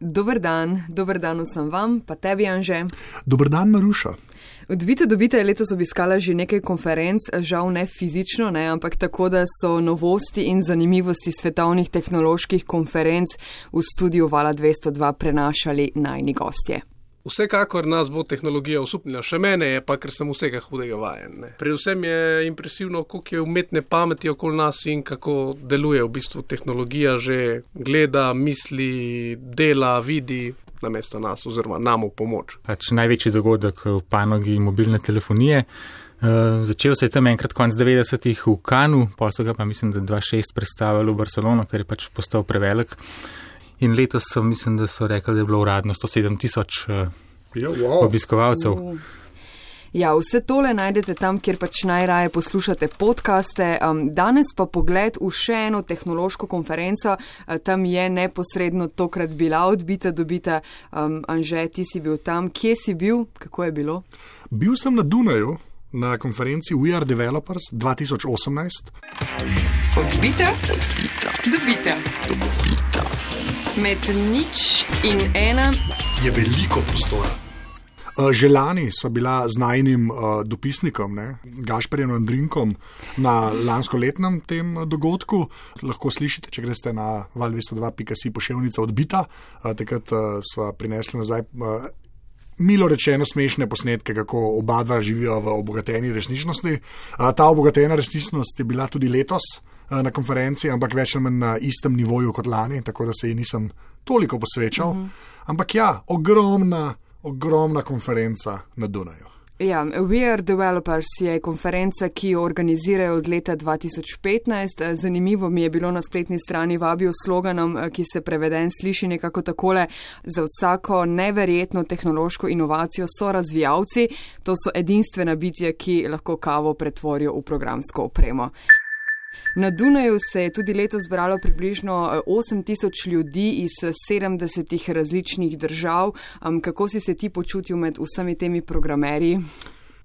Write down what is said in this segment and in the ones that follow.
Dober dan, dober dan vsem vam, pa tebi, Anže. Dober dan, Maruša. Odbite, dobite je letos obiskala že nekaj konferenc, žal ne fizično, ne, ampak tako, da so novosti in zanimivosti svetovnih tehnoloških konferenc v studiu Vala 202 prenašali najni gostje. Vsekakor nas bo tehnologija usupnila, še mene je pa, ker sem vsega hudega vajen. Ne. Predvsem je impresivno, koliko je umetne pameti okoli nas in kako deluje v bistvu tehnologija, že gleda, misli, dela, vidi na mesto nas oziroma nam v pomoč. Pač največji dogodek v panogi mobilne telefonije. Uh, začel se je tam enkrat konec 90-ih v Kanu, pa so ga pa mislim, da 2-6 predstavili v Barcelono, ker je pač postal prevelik. In letos so, mislim, da so rekli, da je bilo uradno 107 tisoč uh, wow. obiskovalcev. Ja, vse tole najdete tam, kjer pač najraje poslušate podkaste. Um, danes pa pogled v še eno tehnološko konferenco. Uh, tam je neposredno tokrat bila odbita, dobita. Um, Anže, ti si bil tam. Kje si bil? Kako je bilo? Bil sem na Dunaju. Na konferenci We Are Developers 2018. Odbita, odbita, dobita. dobita. Med nič in ena je veliko prostora. Eh, že lani so bila z najnim uh, dopisnikom, Gašperjem Andrinkom, na lansko letnem tem eh, dogodku. Lahko slišite, če greste na val202.si pošiljnica odbita. Uh, takrat uh, smo prinesli nazaj. Uh, Milo rečeno, smešne posnetke, kako oba dva živijo v obogateni resničnosti. Ta obogatena resničnost je bila tudi letos, na konferenci, ampak več ali manj na istem nivoju kot lani, tako da se ji nisem toliko posvečal. Mhm. -huh. Ampak ja, ogromna, ogromna konferenca na Dunaju. Ja, We Are Developers je konferenca, ki jo organizirajo od leta 2015. Zanimivo mi je bilo na spletni strani vabijo sloganom, ki se preveden sliši nekako takole: Za vsako neverjetno tehnološko inovacijo so razvijalci, to so edinstvena bitja, ki lahko kavo pretvorijo v programsko opremo. Na Dunaju se je tudi letos zbralo približno 8000 eh, ljudi iz 70 različnih držav. Kako si se ti počutil med vsemi temi programerji?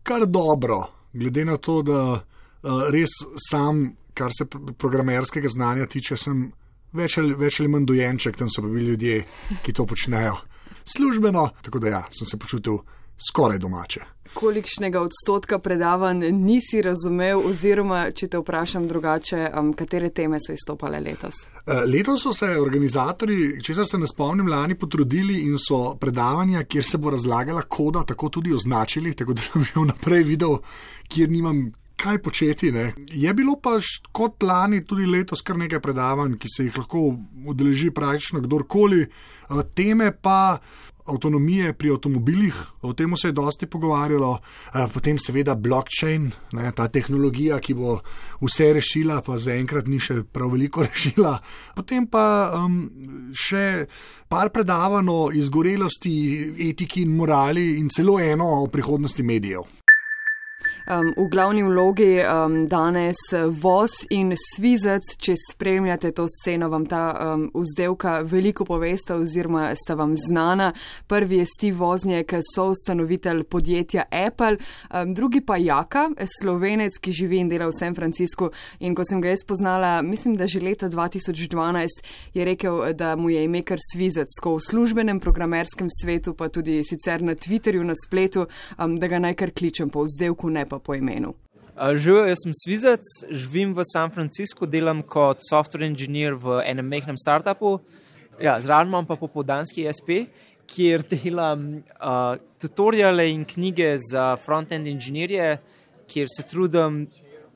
Kar dobro, glede na to, da eh, res sam, kar se programerskega znanja tiče, sem več ali, več ali manj dojenček, tam so bili ljudje, ki to počnejo službeno. Tako da ja, sem se počutil skoraj domače kolikšnega odstotka predavanj nisi razumel, oziroma če te vprašam drugače, um, katere teme so izstopale letos? Uh, letos so se organizatori, če se ne spomnim, lani potrudili in so predavanja, kjer se bo razlagala koda, tako tudi označili, tako da sem že vnaprej videl, kjer nimam. Kaj početi? Ne? Je bilo pa kot lani tudi letos kar nekaj predavanj, ki se jih lahko udeleži praktično kdorkoli. Uh, teme pa avtonomije pri avtomobilih, o tem se je dosti pogovarjalo, eh, potem seveda blockchain, ne, ta tehnologija, ki bo vse rešila, pa zaenkrat ni še prav veliko rešila. Potem pa um, še par predavanj o izgorelosti, etiki in morali in celo eno o prihodnosti medijev. Um, v glavni vlogi um, danes voz in svizec, če spremljate to sceno, vam ta um, vzdelka veliko povesta oziroma sta vam znana. Prvi je Steve Vozniak, soustanovitelj podjetja Apple, um, drugi pa Jaka, slovenec, ki živi in dela v San Franciscu. In ko sem ga jaz poznala, mislim, da že leta 2012, je rekel, da mu je ime kar svizec, ko v službenem programerskem svetu, pa tudi sicer na Twitterju, na spletu, um, da ga naj kar kličem po vzdelku, ne pa po imenu. Živijo, jaz sem Svizec, živim v San Franciscu, delam kot software engineer v enem mehkem startupu. Ja, Zraven imam pa popoldanski SP, kjer delam uh, tutoriale in knjige za front-end inženirje, kjer se trudim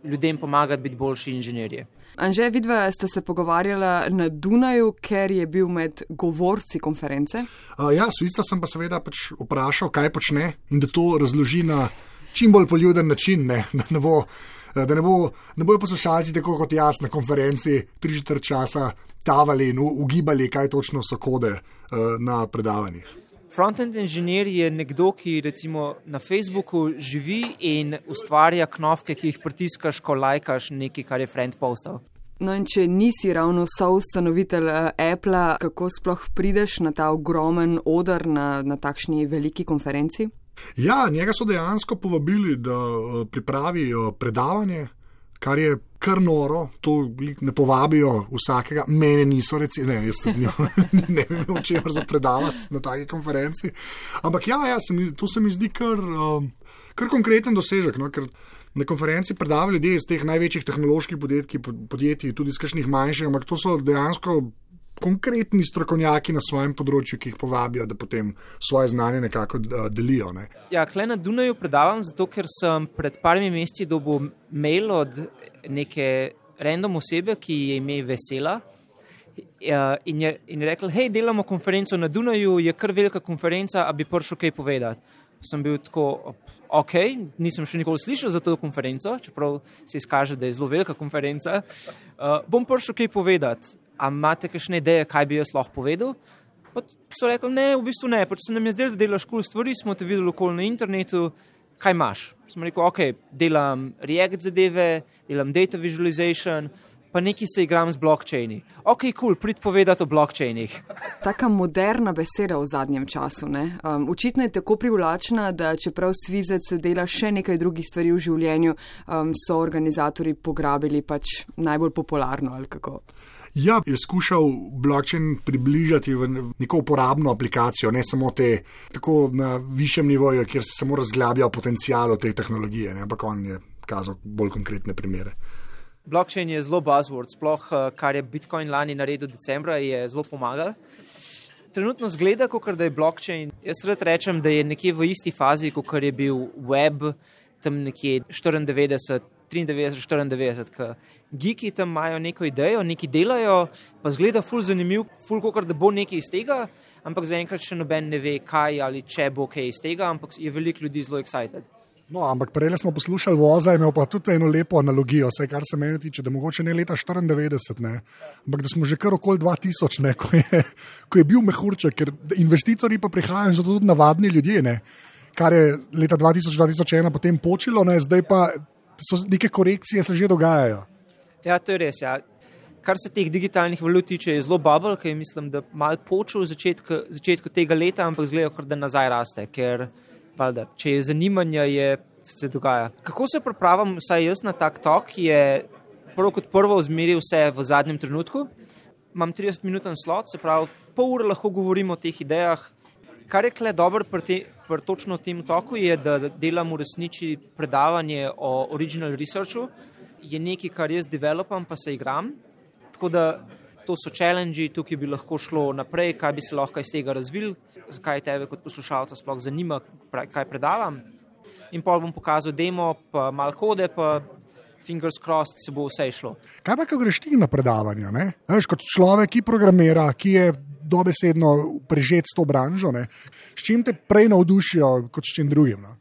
ljudem pomagati biti boljši inženirji. Anže, vidva sta se pogovarjala na Dunaju, ker je bil med govorci konference. Uh, ja, Svizca sem pa seveda pač vprašal, kaj počne in da to razloži na čim bolj poljuden način, ne? da ne bo. Da ne, bo, ne bojo poslušalci tako kot jaz na konferenci tri četrt časa tavali in ugibali, kaj točno so kode uh, na predavanjih. Frontend inženir je nekdo, ki recimo na Facebooku živi in ustvarja knofke, ki jih pritiskaš, ko lajkaš nekaj, kar je friend postal. No, in če nisi ravno soustanovitelj uh, Apple, kako sploh prideš na ta ogromen odr na, na takšni veliki konferenci? Ja, njega so dejansko povabili, da eh, pripravi predavanje kar je kar noro, to ne povabijo vsakega, mene niso, recimo, ne, jaz tudi nimam- ne vem, o čem za predavati na taki konferenci. Ampak ja, ja se mi, to se mi zdi kar, um, kar konkreten dosežek. No, ker na konferenci predavajo ljudje iz teh največjih tehnoloških podjetij, podjetij tudi iz kakšnih manjših, ampak to so dejansko konkretni strokovnjaki na svojem področju, ki jih povabijo, da potem svoje znanje nekako uh, delijo. Ne. Ja, kle na Dunaju predavam, zato ker sem pred parimi meseci dobil mail od neke random osebe, ki je ime Vesela. Ja, in je, in je rekel, hej, delamo konferenco na Dunaju, je kar velika konferenca, a bi prišel kaj povedati. Sem bil tako, ok, nisem še nikoli slišal za to konferenco, čeprav se izkaže, da je zelo velika konferenca. Uh, bom prišel kaj povedati. A imate kakšne ideje, kaj bi jaz lahko povedal? Pa so rekli, ne, v bistvu ne, pač se nam je zdelo, da delaš kul cool stvari, smo te videli okoli na internetu, kaj imaš. Sem rekel, ok, delam React zadeve, delam data visualization, pa nekaj se igram z blockchaini. Ok, kul, cool, prid povedati o blockchainih. Taka moderna beseda v zadnjem času. Um, očitno je tako privlačna, da čeprav svizec dela še nekaj drugih stvari v življenju, um, so organizatori pograbili pač najbolj popularno ali kako. Ja, je skušal blockchain približati v neko uporabno aplikacijo, ne samo te, tako na višjem nivoju, kjer se samo razglablja potencijal te tehnologije, ne, ampak on je kazal bolj konkretne primere. Blockchain je zelo buzzword, sploh kar je Bitcoin lani naredil decembra, je zelo pomagal. Trenutno zgleda, kot da je blockchain. Jaz rad rečem, da je nekje v isti fazi, kot je bil web, tam nekje 94, 93, 94. Geeki tam imajo neko idejo, nekaj delajo, pa zgleda ful zanimiv, ful kot da bo nekaj iz tega, ampak zaenkrat še noben ne ve, kaj ali če bo kaj iz tega, ampak je veliko ljudi zelo excited. No, ampak prej smo poslušali voza, imel pa tudi eno lepo analogijo, vse kar se meni tiče, da mogoče ne leta 94, ne, ampak da smo že kar okoli 2000, ne, ko, je, ko je bil mehurček, ker investitorji pa prihajajo in so tudi navadni ljudje, ne, kar je leta 2000-2001 potem počilo, ne, zdaj pa so neke korekcije se že dogajajo. Ja, to je res. Ja. Kar se teh digitalnih valut tiče, je zelo bubble, ki je mislim, da mal počel v začetku, začetku tega leta, ampak zgleda, kot da nazaj raste. Ker, valda, če je zanimanje, je se dogaja. Kako se pripravim, vsaj jaz na tak tok, je prvo kot prvo zmeril vse v zadnjem trenutku. Imam 30-minuten slot, se pravi, pol ure lahko govorim o teh idejah. Kar je kle dobro pri, te, pri točno tem toku, je, da delam v resnici predavanje o original researchu. Je nekaj, kar jaz developam, pa se igram. Tako da to so challenge, tukaj bi lahko šlo naprej, kaj bi se lahko iz tega razvil, zakaj tebe kot poslušalca sploh zanima, kaj predavam. In pa bom pokazal demo, pa malo kode, pa fingers crossed se bo vse šlo. Kaj pa, ko greš ti na predavanja? Veš, kot človek, ki programira, ki je dobesedno prežet s to branžo, ne? s čim te prej navdušijo kot s čim drugim? No?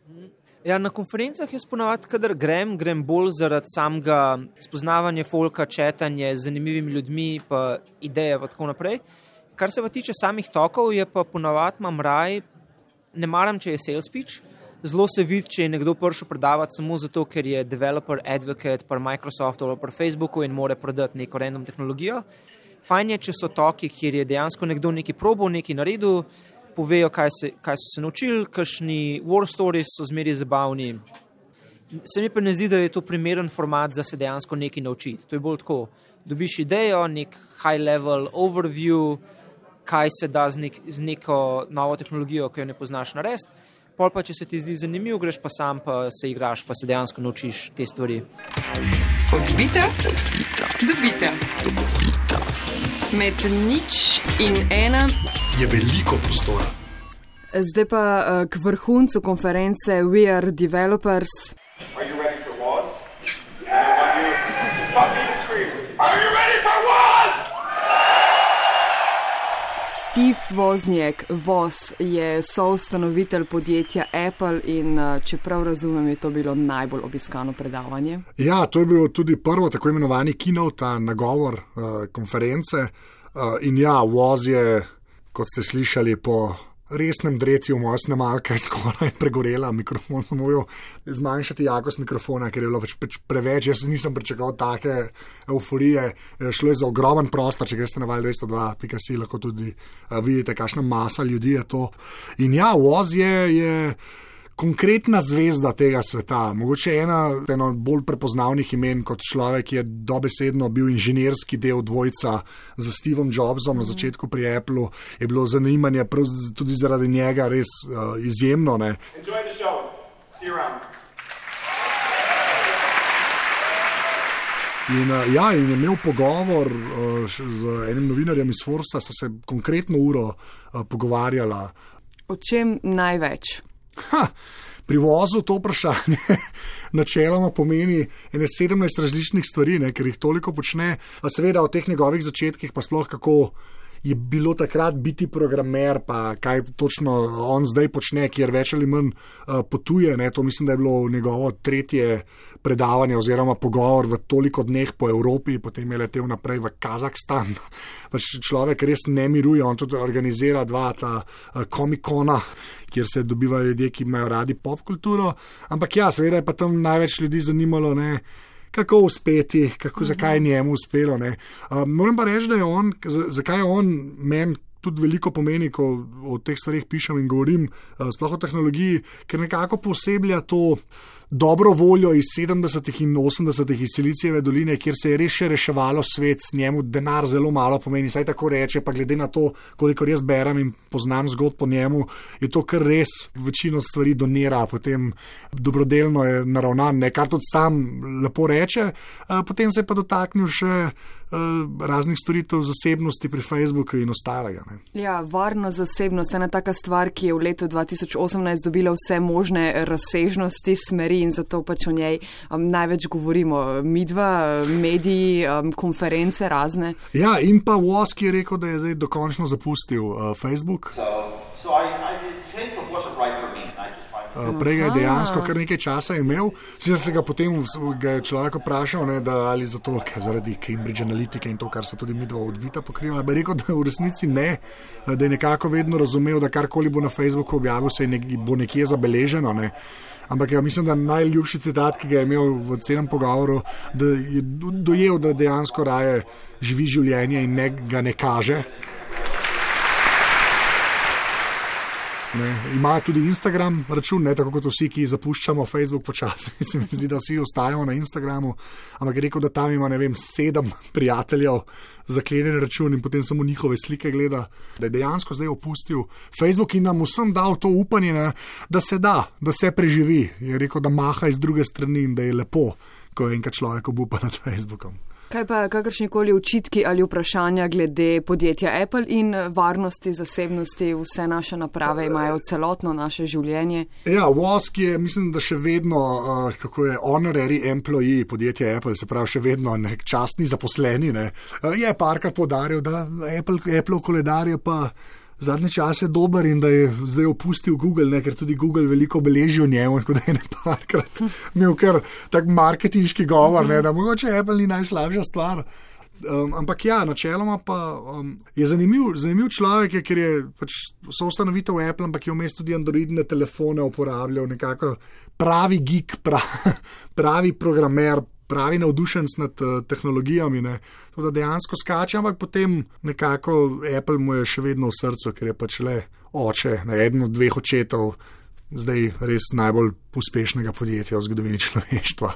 Ja, na konferencah jaz ponavadi, kadar grem, grem bolj zaradi samega spoznavanja folka, četanja z zanimivimi ljudmi, pa ideje in tako naprej. Kar se pa tiče samih tokov, je pa ponavadi imam raj, ne maram, če je sales pitch. Zelo se vidi, če je nekdo prišel predavati samo zato, ker je developer, advocate, pa Microsoftu ali pa Facebooku in more prodati neko random tehnologijo. Fajn je, če so toki, kjer je dejansko nekdo nekaj probo, nekaj naredil, povejo, kaj, se, kaj so se naučili, kakšni war stories so zmeri zabavni. Se mi pa ne zdi, da je to primeren format, da se dejansko nekaj naučiti. To je bolj tako. Dobiš idejo, nek high level overview, kaj se da z, nek, z neko novo tehnologijo, ki jo ne poznaš narediti. Pol pa, če se ti zdi zanimivo, greš pa sam, pa se igraš, pa se dejansko naučiš te stvari. Odbite, dobite. Med nič in ena je veliko prostora. Zdaj pa uh, k vrhuncu konference We Are Developers. Are Steve Wozniak, Voz je soustanovitelj podjetja Apple in uh, čeprav razumem, je to bilo najbolj obiskano predavanje. Ja, to je bilo tudi prvo tako imenovani keynote, nagovor uh, konference. Uh, in ja, Woz je, kot ste slišali, po resnem dretju moja snemalka je skoraj pregorela, mikrofon sem moral zmanjšati jakost mikrofona, ker je bilo pač, pač preveč. Jaz nisem pričakoval take euforije. Šlo je za ogromen prostor, če greste na val 202.si, lahko tudi uh, vidite, kakšna masa ljudi je to. In ja, Woz je. je konkretna zvezda tega sveta. Mogoče ena eno bolj prepoznavnih imen kot človek, ki je dobesedno bil inženirski del dvojca z Stevom Jobsom na začetku pri Apple, je bilo zanimanje tudi zaradi njega res uh, izjemno. Ne. Enjoy the show. See you around. In, uh, ja, in je imel pogovor uh, z enim novinarjem iz Forsa, sta se konkretno uro uh, pogovarjala. O čem največ? Ha, pri vozu to vprašanje načeloma pomeni ene 17 različnih stvari, ne, ker jih toliko počne. A seveda o teh njegovih začetkih, pa sploh kako je bilo takrat biti programer, pa kaj točno on zdaj počne, kjer več ali manj uh, potuje. Ne, to mislim, da je bilo njegovo tretje predavanje oziroma pogovor v toliko dneh po Evropi, potem je letel naprej v Kazahstan. Pač človek res ne miruje, on tudi organizira dva ta uh, komikona, kjer se dobivajo ljudje, ki imajo radi pop kulturo. Ampak ja, seveda je pa tam največ ljudi zanimalo. Ne, Kako uspeti, kako, zakaj je njemu uspelo. Uh, moram pa reči, da je on, zakaj je on meni tudi veliko pomeni, ko o teh stvarih pišem in govorim, uh, sploh o tehnologiji, ker nekako poseblja to dobro voljo iz 70. in 80. iz Silicijeve doline, kjer se je res še reševalo svet, njemu denar zelo malo pomeni, saj tako reče, pa glede na to, koliko jaz berem in poznam zgodb po njemu, je to kar res večino stvari donira, potem dobrodelno je naravnan, ne, kar tudi sam lepo reče, a, potem se je pa dotaknil še raznih storitev zasebnosti pri Facebooku in ostalega. Ne. Ja, varna zasebnost je ena taka stvar, ki je v letu 2018 dobila vse možne razsežnosti, smeri in zato pač o njej um, največ govorimo. Midva, mediji, um, konference razne. Ja, in pa Wosk je rekel, da je zdaj dokončno zapustil uh, Facebook. So, so I, I it, Facebook wasn't right for me. I just find Uh, Prej ga je dejansko kar nekaj časa imel, sicer se ga potem ga je človek vprašal, ne, da ali zato, ker zaradi Cambridge Analytica in to, kar se tudi mi dva odvita pokriva. Bi rekel, da v resnici ne, da je nekako vedno razumel, da karkoli bo na Facebooku objavil, se je nek, bo nekje zabeleženo. Ne. Ampak ja, mislim, da najljubši citat, ki ga je imel v celem pogovoru, da je do- dojel, da dejansko raje živi življenje in ne, ga ne kaže. Ne, ima tudi Instagram račun, ne tako kot vsi, ki zapuščamo Facebook počasi. Se mi zdi, da vsi ostajamo na Instagramu. Ampak je rekel, da tam ima, vem, sedem prijateljev, zaklenjen račun in potem samo njihove slike gleda. Da je dejansko zdaj opustil Facebook in nam vsem dal to upanje, ne, da se da, da se preživi. Je rekel, da maha iz druge strani in da je lepo, ko enkrat človek obupa nad Facebookom. Kaj pa kakršni koli očitki ali vprašanja glede podjetja Apple in varnosti, zasebnosti, vse naše naprave imajo celotno naše življenje? Ja, Wosk je, mislim, da še vedno, uh, kako je, honorary employee podjetja Apple, se pravi, še vedno nek častni zaposleni. Ne. Uh, je parkrat podaril, da Apple, Apple koledar je pa zadnje čase dober in da je zdaj opustil Google, ne, ker tudi Google veliko beleži o njemu, tako da je ne parkrat imel kar tak marketinški govor, ne, da mogoče Apple ni najslabša stvar. Um, ampak ja, načeloma pa um, je zanimiv, zanimiv človek, je, ker je pač soustanovitev Apple, ampak je vmes tudi Androidne telefone uporabljal, nekako pravi geek, pra, pravi programer. Pravi navdušenc nad uh, tehnologijami, ne. to da dejansko skače, ampak potem nekako Apple mu je še vedno v srcu, ker je pač le oče, ne, eden od dveh očetov, zdaj res najbolj uspešnega podjetja v zgodovini človeštva.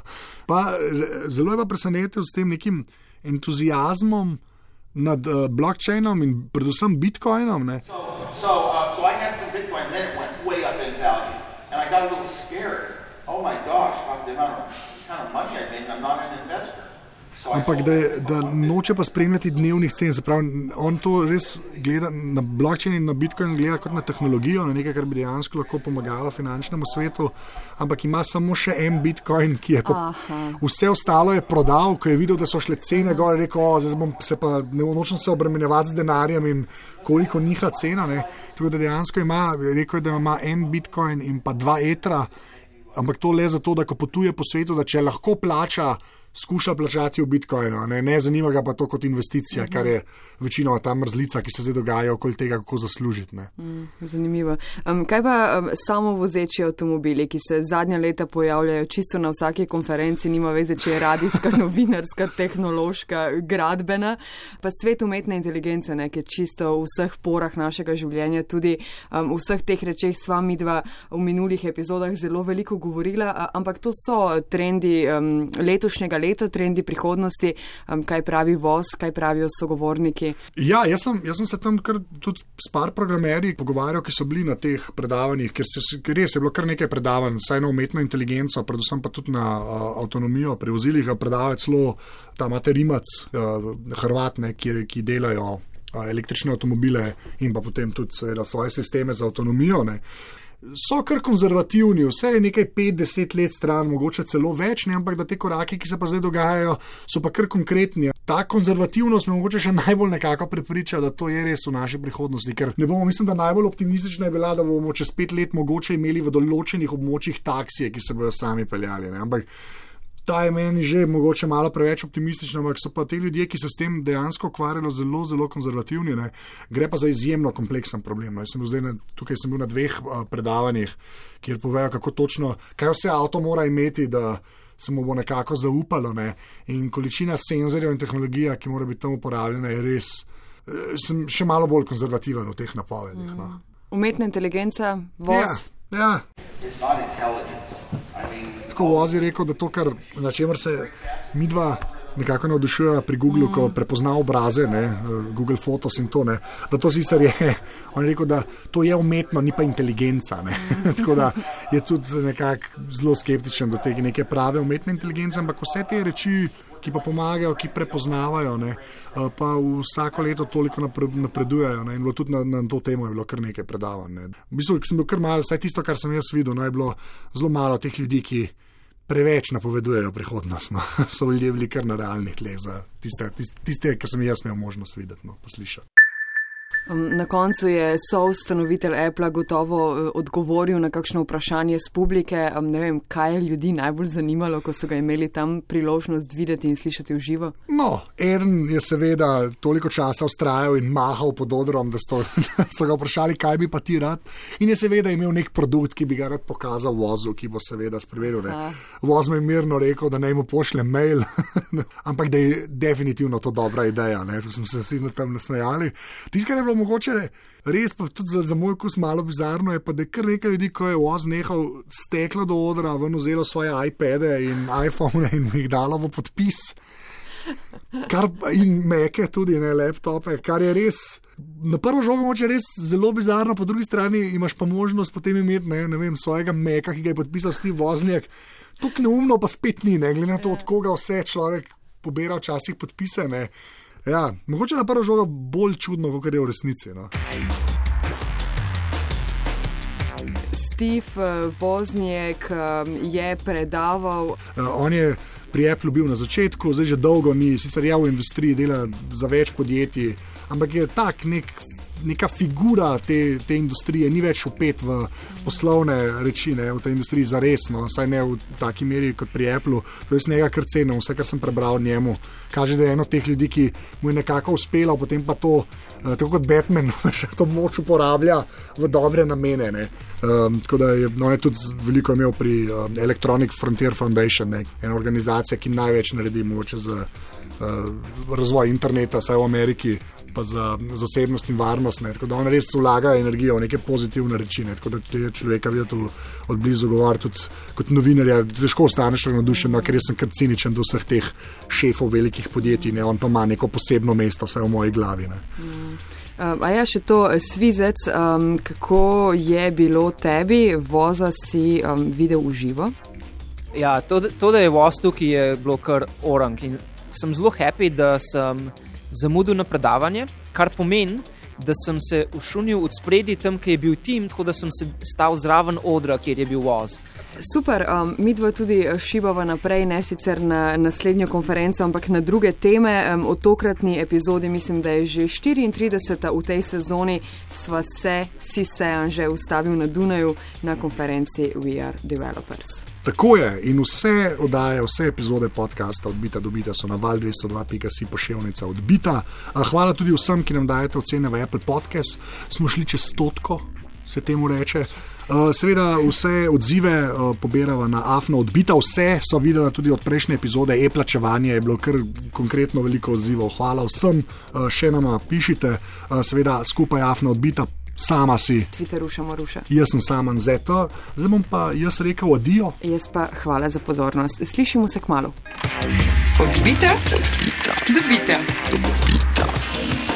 Pa, eh, zelo je pa presenetil s tem nekim entuzijazmom nad uh, blockchainom in predvsem bitcoinom. Ne. So, so, uh, so Bitcoin. Oh my gosh, the amount of Ampak da, je- da noče pa spremljati dnevnih cen, se pravi, on to res gleda na blockchain in na bitcoin, gleda kot na tehnologijo, na nekaj, kar bi dejansko lahko pomagalo finančnemu svetu, ampak ima samo še en bitcoin, ki je pa Aha. vse ostalo je prodal, ko je videl, da so šle cene gor, rekel, o, zdaj bom se pa ne nočem se obremenjevati z denarjem in koliko niha cena. Ne. Tako da dejansko ima, rekel je, da ima en bitcoin in pa dva etra. Ampak to le zato, da ko potuje po svetu, da če lahko plača skuša plačati v bitcoinu, ne, ne zanima ga pa to kot investicija, kar je večinoma ta mrzlica, ki se zdaj dogaja okoli tega, kako zaslužiti. Ne. Zanimivo. Um, kaj pa um, samo vozeči avtomobili, ki se zadnja leta pojavljajo čisto na vsaki konferenci, nima veze, če je radijska, novinarska, tehnološka, gradbena, pa svet umetne inteligence, ne, ki je čisto v vseh porah našega življenja, tudi um, v vseh teh rečeh sva mi dva v minulih epizodah zelo veliko govorila, ampak to so trendi um, letošnjega leta, trendi prihodnosti, um, kaj pravi voz, kaj pravijo sogovorniki. Ja, jaz sem, jaz sem se tam kar tudi s par programerji pogovarjal, ki so bili na teh predavanjih, ker, se, ker res je bilo kar nekaj predavanj, saj na umetno inteligenco, predvsem pa tudi na uh, avtonomijo pri vozilih, predavajo celo ta materimac, uh, Hrvatne, ki, ki delajo električne avtomobile in pa potem tudi seveda, svoje sisteme za avtonomijo. Ne. So kar konzervativni, vse je nekaj 5-10 let stran, mogoče celo več, ne, ampak da te korake, ki se pa zdaj dogajajo, so pa kar konkretni. Ta konzervativnost me mogoče še najbolj nekako prepriča, da to je res v naši prihodnosti. Ker ne bomo, mislim, da najbolj optimistična je bila, da bomo čez pet let mogoče imeli v določenih območjih taksije, ki se bodo sami peljali. Ne. Ampak ta je meni že mogoče malo preveč optimistična, ampak so pa ti ljudje, ki se s tem dejansko ukvarjajo, zelo, zelo konzervativni. Ne. Gre pa za izjemno kompleksen problem. No. Sem na, tukaj sem bil na dveh uh, predavanjih, kjer povejo, kako točno, kaj vse avto mora imeti. Se mu bo nekako zaupalo, ne? in količina senzorjev in tehnologija, ki mora biti tam uporabljena, je res. Sem še malo bolj konzervativen v teh napovedih. Mm. No. Umetna inteligenca, voz. Ja, ja. Tako vozi rekel, da to, kar, na čemer se mi dva nekako navdušuje pri Google, mm. ko prepozna obraze, ne, Google Photos in to, ne, da to sicer je. On je rekel, da to je umetno, ni pa inteligenca. Ne. Tako da je tudi nekako zelo skeptičen do tega neke prave umetne inteligence, ampak vse te reči. Ki pa pomagajo, ki prepoznavajo, ne, pa vsako leto toliko napredujejo. Ne, in tudi na, na to temo je bilo kar nekaj predavanj. Ne. V bistvu sem bil kar malo, vsaj tisto, kar sem jaz videl, no, je bilo zelo malo teh ljudi, ki preveč napovedujejo prihodnost. No. So ljudje bili kar na realnih tleh za tiste, tiste, tiste ki sem jaz imel možnost videti, no, poslušati. Na koncu je soustanovitelj Apple gotovo uh, odgovoril na kakšno vprašanje z publike. Ne vem, kaj je ljudi najbolj zanimalo, ko so ga imeli tam priložnost videti in slišati v živo. No, en je seveda toliko časa ustrajal in mahal pod odrom, da so, da so ga vprašali, kaj bi pa ti rad. In je seveda imel nek produkt, ki bi ga rad pokazal vozu, ki bo seveda spremenil. Voz mi je mirno rekel, da naj mu pošlje mail, ampak da je definitivno to dobra ideja. Tu smo se vsi tam nasmejali. Tiskar je bilo mogoče res, pa tudi za, za moj kus malo bizarno, je pa da je kar nekaj ljudi, ko je voz nehal steklo do odra, ven vzelo svoje iPade in iPhone in jih dalo v podpis. Kar, in meke, tudi ne laptope, kar je res. Na prvo žogo moče res zelo bizarno, po drugi strani imaš pa možnost potem imeti ne, ne vem, svojega meka, ki ga je podpisal Steve Vozniak. Tukaj neumno pa spet ni, ne glede na to, od koga vse človek pobira včasih podpise. Ja, mogoče na prvo žogo bolj čudno, kot je v resnici. No. Steve Vozniak je predaval. Uh, on je pri Apple bil na začetku, zdaj že dolgo ni, sicer je v industriji, dela za več podjetij, ampak je tak nek neka figura te, te industrije, ni več upet v poslovne reči, ne, v tej industriji za resno, saj ne v taki meri kot pri Apple. Jaz nekaj kar cenim, vse, kar sem prebral njemu. Kaže, da je eno od teh ljudi, ki mu je nekako uspelo, potem pa to, uh, tako kot Batman, še to moč uporablja v dobre namene. Um, tako da je, no, je tudi veliko imel pri um, Electronic Frontier Foundation, ne, ena organizacija, ki največ naredi moče za uh, razvoj interneta, vsaj v Ameriki pa za zasebnost in varnost. Ne. Tako da on res vlaga energijo v neke pozitivne reči. Ne. Tako da ti človeka vidiš od blizu govoriti, tudi kot novinar. Težko ostaneš navdušen, no, ker sem kar ciničen do vseh teh šefov velikih podjetij. Ne. On pa ima neko posebno mesto, vse v moji glavi. Mm. A ja, še to, svizec, um, kako je bilo tebi, voza si um, videl v živo? Ja, to, to, da je voz tukaj, je bilo kar orang. In sem zelo happy, da sem zamudil na predavanje, kar pomeni, da sem se ušunil od spredi tam, kjer je bil tim, tako da sem se stal zraven odra, kjer je bil voz. Super, um, mi dva tudi šibava naprej, ne sicer na naslednjo konferenco, ampak na druge teme. Um, o tokratni epizodi mislim, da je že 34. v tej sezoni, sva se, si se, že ustavil na Dunaju na konferenci We Are Developers. Tako je in vse oddaje, vse epizode podcasta odbita dobita so na val 202.si pošiljnica odbita. Hvala tudi vsem, ki nam dajete ocene v Apple Podcast. Smo šli čez stotko, se temu reče. Uh, Seveda, vse odzive uh, pobiramo na AFNO, odbita vse so videli tudi od prejšnje epizode, e-plačevanje je bilo kar konkretno veliko odzivov. Hvala vsem, uh, še nama pišite, seveda skupaj AFNO odbita, sama si. Twitter rušamo ruša. Jaz sem sama Zeta, zdaj bom pa jaz rekel adijo. Jaz pa hvala za pozornost. Slišimo se k malu. Odbita, dobita.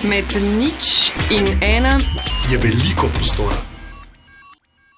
Med nič in ena Je veliko prostora.